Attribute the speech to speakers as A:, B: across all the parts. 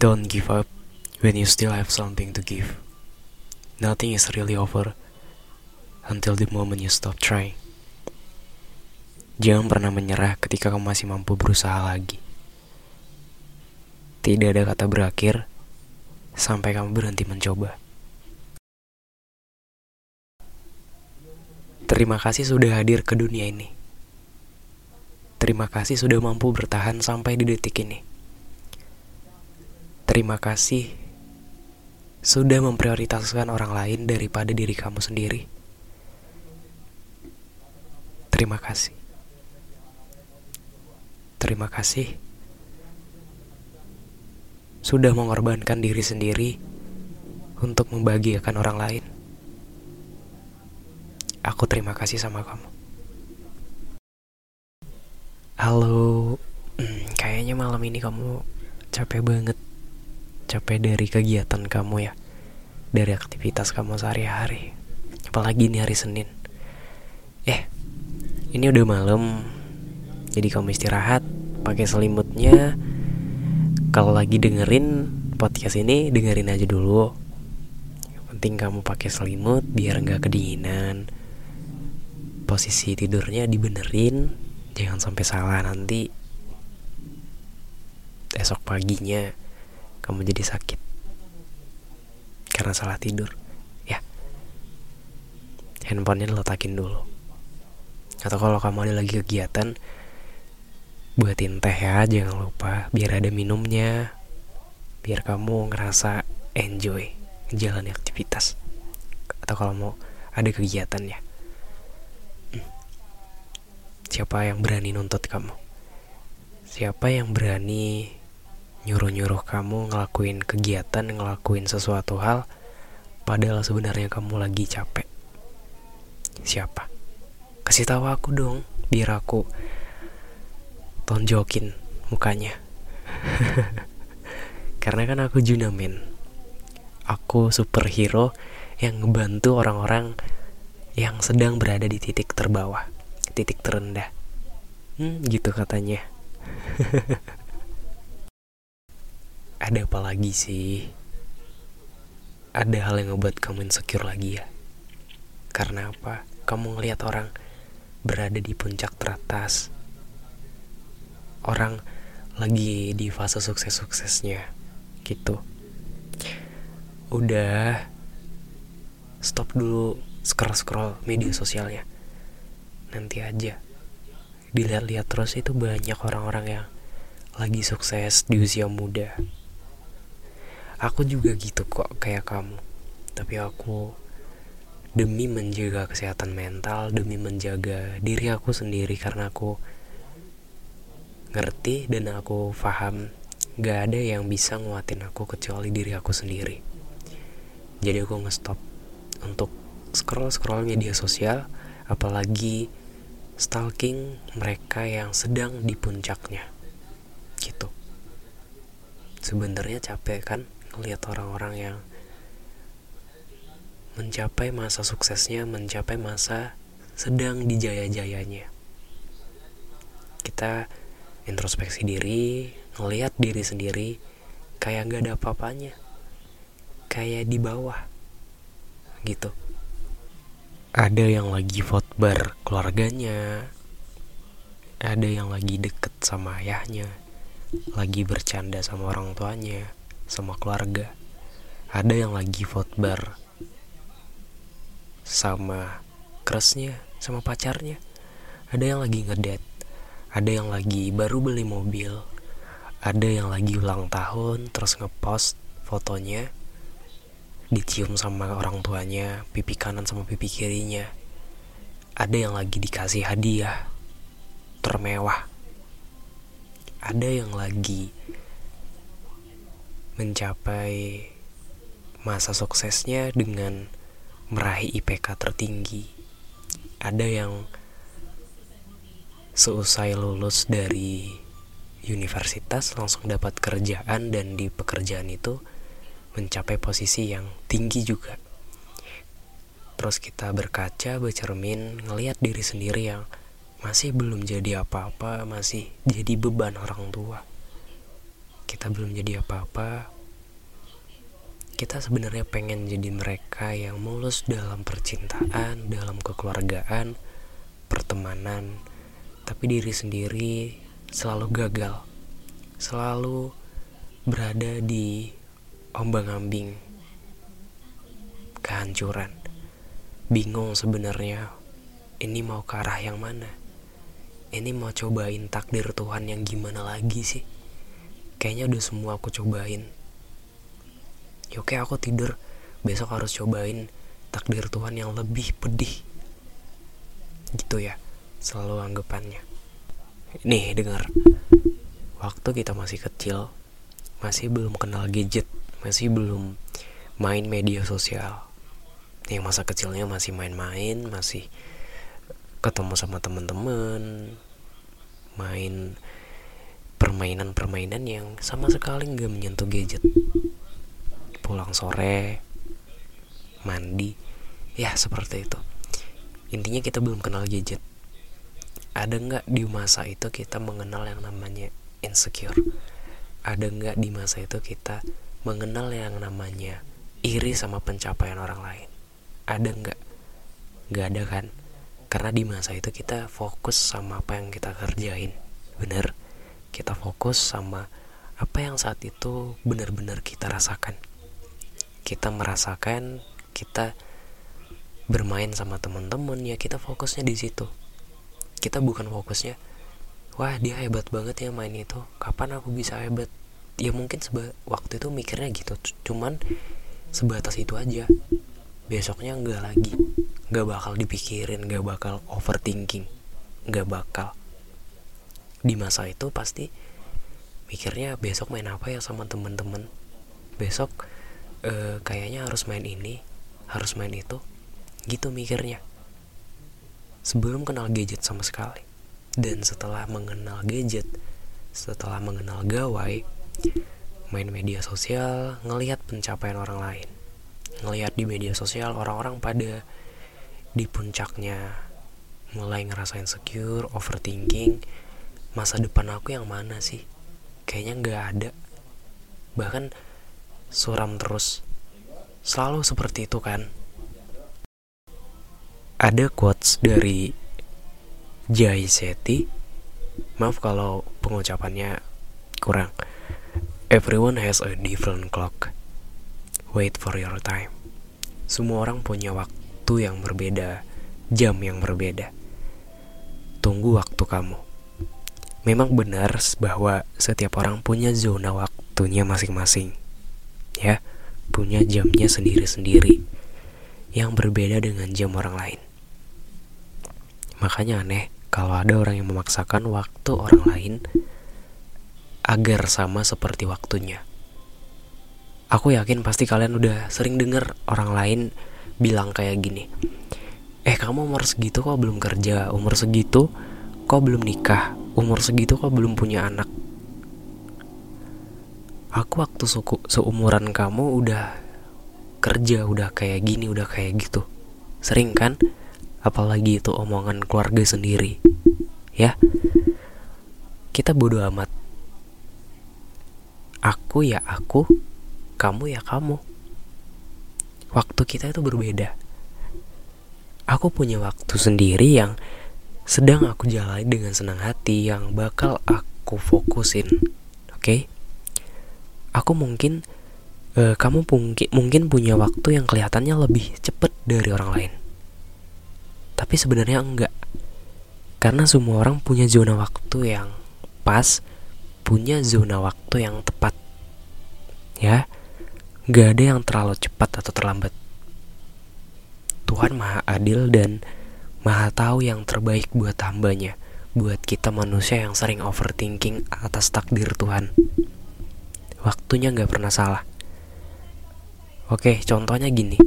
A: Don't give up when you still have something to give. Nothing is really over until the moment you stop trying. Jangan pernah menyerah ketika kamu masih mampu berusaha lagi. Tidak ada kata berakhir sampai kamu berhenti mencoba. Terima kasih sudah hadir ke dunia ini. Terima kasih sudah mampu bertahan sampai di detik ini. Terima kasih sudah memprioritaskan orang lain daripada diri kamu sendiri. Terima kasih. Terima kasih sudah mengorbankan diri sendiri untuk membahagiakan orang lain. Aku terima kasih sama kamu. Halo, hmm, kayaknya malam ini kamu capek banget. Capek dari kegiatan kamu ya, dari aktivitas kamu sehari-hari. Apalagi ini hari Senin. Eh, ini udah malam, jadi kamu istirahat, pakai selimutnya. Kalau lagi dengerin podcast ini, dengerin aja dulu. Yang penting kamu pakai selimut biar nggak kedinginan posisi tidurnya dibenerin jangan sampai salah nanti esok paginya kamu jadi sakit. Karena salah tidur. Ya. Handphonenya letakin dulu. Atau kalau kamu ada lagi kegiatan buatin teh ya jangan lupa. Biar ada minumnya. Biar kamu ngerasa enjoy jalan aktivitas. Atau kalau mau ada kegiatan ya. Siapa yang berani nuntut kamu? Siapa yang berani nyuruh-nyuruh kamu ngelakuin kegiatan, ngelakuin sesuatu hal padahal sebenarnya kamu lagi capek? Siapa? Kasih tahu aku dong, biar aku tonjokin mukanya. Karena kan aku Junamen. Aku superhero yang ngebantu orang-orang yang sedang berada di titik terbawah titik terendah hmm, gitu katanya ada apa lagi sih? Ada hal yang ngebuat kamu insecure lagi ya? Karena apa? Kamu ngelihat orang berada di puncak teratas. Orang lagi di fase sukses-suksesnya gitu. Udah stop dulu scroll-scroll media sosialnya. Nanti aja. Dilihat-lihat terus itu banyak orang-orang yang lagi sukses di usia muda aku juga gitu kok kayak kamu. Tapi aku demi menjaga kesehatan mental demi menjaga diri aku sendiri karena aku ngerti dan aku paham gak ada yang bisa nguatin aku kecuali diri aku sendiri. Jadi aku ngestop untuk scroll scroll media sosial apalagi stalking mereka yang sedang di puncaknya. Gitu. Sebenarnya capek kan ngelihat orang-orang yang mencapai masa suksesnya mencapai masa sedang dijaya-jayanya. Kita introspeksi diri ngelihat diri sendiri kayak gak ada apa-apanya. Kayak di bawah gitu. Ada yang lagi vote bar keluarganya ada yang lagi deket sama ayahnya lagi bercanda sama orang tuanya sama keluarga. Ada yang lagi vote bar sama kerasnya sama pacarnya. Ada yang lagi ngedate ada yang lagi baru beli mobil. Ada yang lagi ulang tahun terus ngepost fotonya. Dicium sama orang tuanya, pipi kanan sama pipi kirinya. Ada yang lagi dikasih hadiah. Termewah. ada yang lagi mencapai masa suksesnya dengan meraih IPK tertinggi. Ada yang seusai lulus dari universitas langsung dapat kerjaan dan di pekerjaan itu mencapai posisi yang tinggi juga. Terus kita berkaca, bercermin, ngelihat diri sendiri yang masih belum jadi apa-apa, masih jadi beban orang tua. Kita belum jadi apa-apa, kita sebenarnya pengen jadi mereka yang mulus dalam percintaan, dalam kekeluargaan, pertemanan, tapi diri sendiri selalu gagal, selalu berada di ombang-ambing kehancuran. Bingung sebenarnya ini mau ke arah yang mana? Ini mau cobain takdir Tuhan yang gimana lagi sih? Kayaknya udah semua aku cobain. Ya oke aku tidur besok harus cobain takdir Tuhan yang lebih pedih. Gitu ya selalu anggapannya. Nih dengar waktu kita masih kecil masih belum kenal gadget masih belum main media sosial. Yang masa kecilnya masih main-main masih ketemu sama teman-teman main permainan-permainan yang sama sekali nggak menyentuh gadget. Pulang sore mandi ya seperti itu. Intinya kita belum kenal gadget. Ada nggak di masa itu kita mengenal yang namanya insecure? Ada nggak di masa itu kita mengenal yang namanya iri sama pencapaian orang lain? Ada nggak? Nggak ada kan? Karena di masa itu kita fokus sama apa yang kita kerjain. Bener kita fokus sama apa yang saat itu benar-benar kita rasakan. Kita merasakan kita bermain sama teman-teman ya kita fokusnya di situ. Kita bukan fokusnya wah dia hebat banget ya main itu. Kapan aku bisa hebat? Ya mungkin seba waktu itu mikirnya gitu. Cuman sebatas itu aja. Besoknya enggak lagi. Nggak bakal dipikirin nggak bakal overthinking. Nggak bakal di masa itu pasti mikirnya besok main apa ya sama temen-temen? Besok e, kayaknya harus main ini harus main itu. Gitu mikirnya. Sebelum kenal gadget sama sekali. Dan setelah mengenal gadget setelah mengenal gawai main media sosial ngelihat pencapaian orang lain. Ngelihat di media sosial orang-orang pada di puncaknya mulai ngerasain secure overthinking masa depan aku yang mana sih kayaknya nggak ada bahkan suram terus. Selalu seperti itu kan. Ada quotes dari Jai Seti. Maaf kalau pengucapannya kurang. Everyone has a different clock. Wait for your time. Semua orang punya waktu yang berbeda, jam yang berbeda. Tunggu waktu kamu. Memang benar bahwa setiap orang punya zona waktunya masing-masing ya punya jamnya sendiri-sendiri yang berbeda dengan jam orang lain. Makanya aneh kalau ada orang yang memaksakan waktu orang lain agar sama seperti waktunya. Aku yakin pasti kalian udah sering dengar orang lain bilang kayak gini. Eh kamu umur segitu kok belum kerja, umur segitu kok belum nikah, umur segitu kok belum punya anak? Aku waktu suku seumuran kamu udah kerja udah kayak gini udah kayak gitu. Sering kan? Apalagi itu omongan keluarga sendiri ya? Kita bodoh amat. Aku ya aku kamu ya kamu. Waktu kita itu berbeda. Aku punya waktu sendiri yang sedang aku jalani dengan senang hati yang bakal aku fokusin oke? Okay? aku mungkin uh, kamu mungkin punya waktu yang kelihatannya lebih cepet dari orang lain. Tapi sebenarnya enggak. Karena semua orang punya zona waktu yang pas punya zona waktu yang tepat. Ya nggak ada yang terlalu cepat atau terlambat. Tuhan maha adil dan maha tahu yang terbaik buat hambanya buat kita manusia yang sering overthinking atas takdir Tuhan. Waktunya nggak pernah salah. Oke, contohnya gini.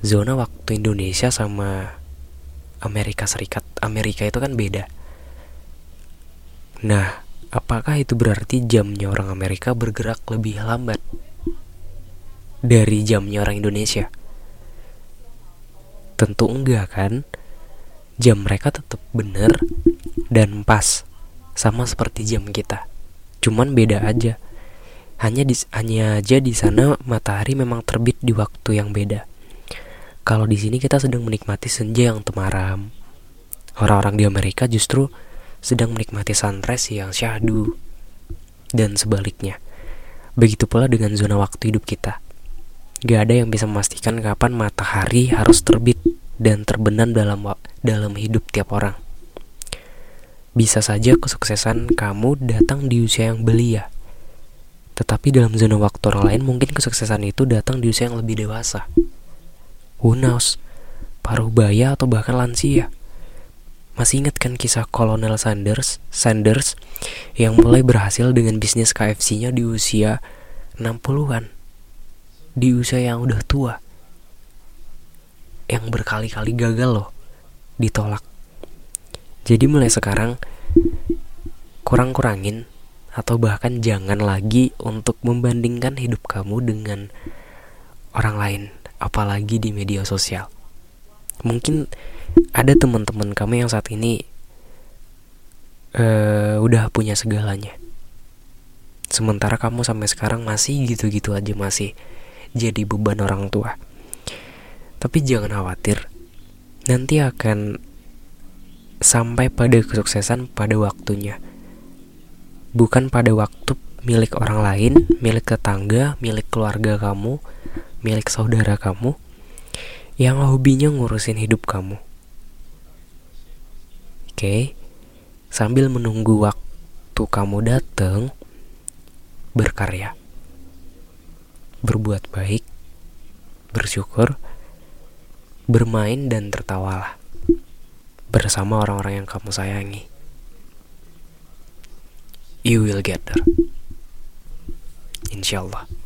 A: Zona waktu Indonesia sama Amerika Serikat, Amerika itu kan beda. Nah, apakah itu berarti jamnya orang Amerika bergerak lebih lambat dari jamnya orang Indonesia? Tentu enggak kan? Jam mereka tetap benar dan pas, sama seperti jam kita. Cuman beda aja. Hanya di, hanya aja di sana matahari memang terbit di waktu yang beda. Kalau di sini kita sedang menikmati senja yang temaram. Orang-orang di Amerika justru sedang menikmati sunrise yang syahdu dan sebaliknya. Begitu pula dengan zona waktu hidup kita. Gak ada yang bisa memastikan kapan matahari harus terbit dan terbenam dalam dalam hidup tiap orang. Bisa saja kesuksesan kamu datang di usia yang belia. Tetapi dalam zona waktu orang lain mungkin kesuksesan itu datang di usia yang lebih dewasa. Who knows? Paruh baya atau bahkan lansia. Masih ingat kan kisah Kolonel Sanders, Sanders yang mulai berhasil dengan bisnis KFC-nya di usia 60-an di usia yang udah tua yang berkali-kali gagal loh ditolak. Jadi mulai sekarang kurang-kurangin atau bahkan jangan lagi untuk membandingkan hidup kamu dengan orang lain apalagi di media sosial. Mungkin ada teman-teman kamu yang saat ini uh, udah punya segalanya. Sementara kamu sampai sekarang masih gitu-gitu aja masih jadi beban orang tua. Tapi jangan khawatir, nanti akan sampai pada kesuksesan pada waktunya. Bukan pada waktu milik orang lain, milik tetangga, milik keluarga kamu, milik saudara kamu, yang hobinya ngurusin hidup kamu. Oke, sambil menunggu waktu kamu datang, berkarya berbuat baik, bersyukur, bermain dan tertawalah bersama orang-orang yang kamu sayangi. You will get there. Insyaallah.